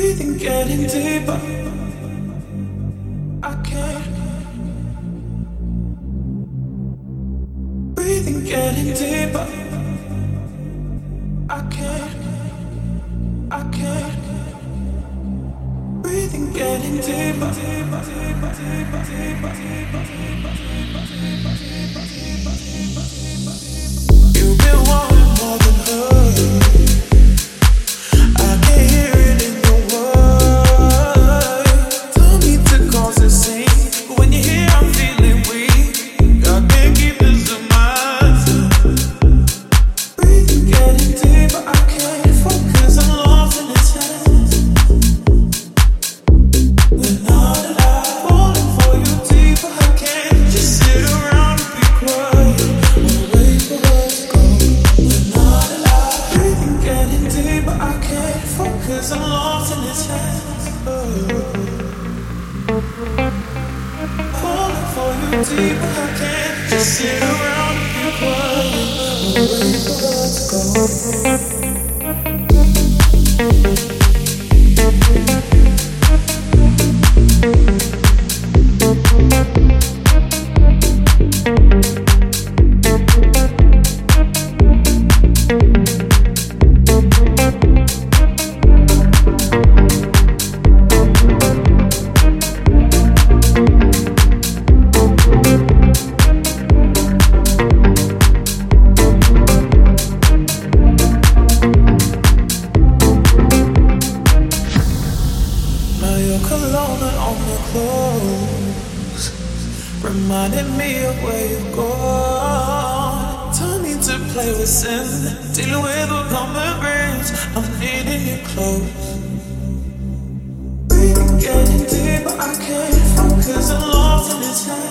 Breathing, getting deeper. I can't. Breathing, getting deeper. I can't. I can't. Breathing, getting deeper. People can't Just sit around and worry where the world's go. Clothes. Reminding me of where you've gone. Don't need to play with sin Dealing with the common rains I'm needing you close Breathing, getting deeper I can't focus. I'm lost in its hands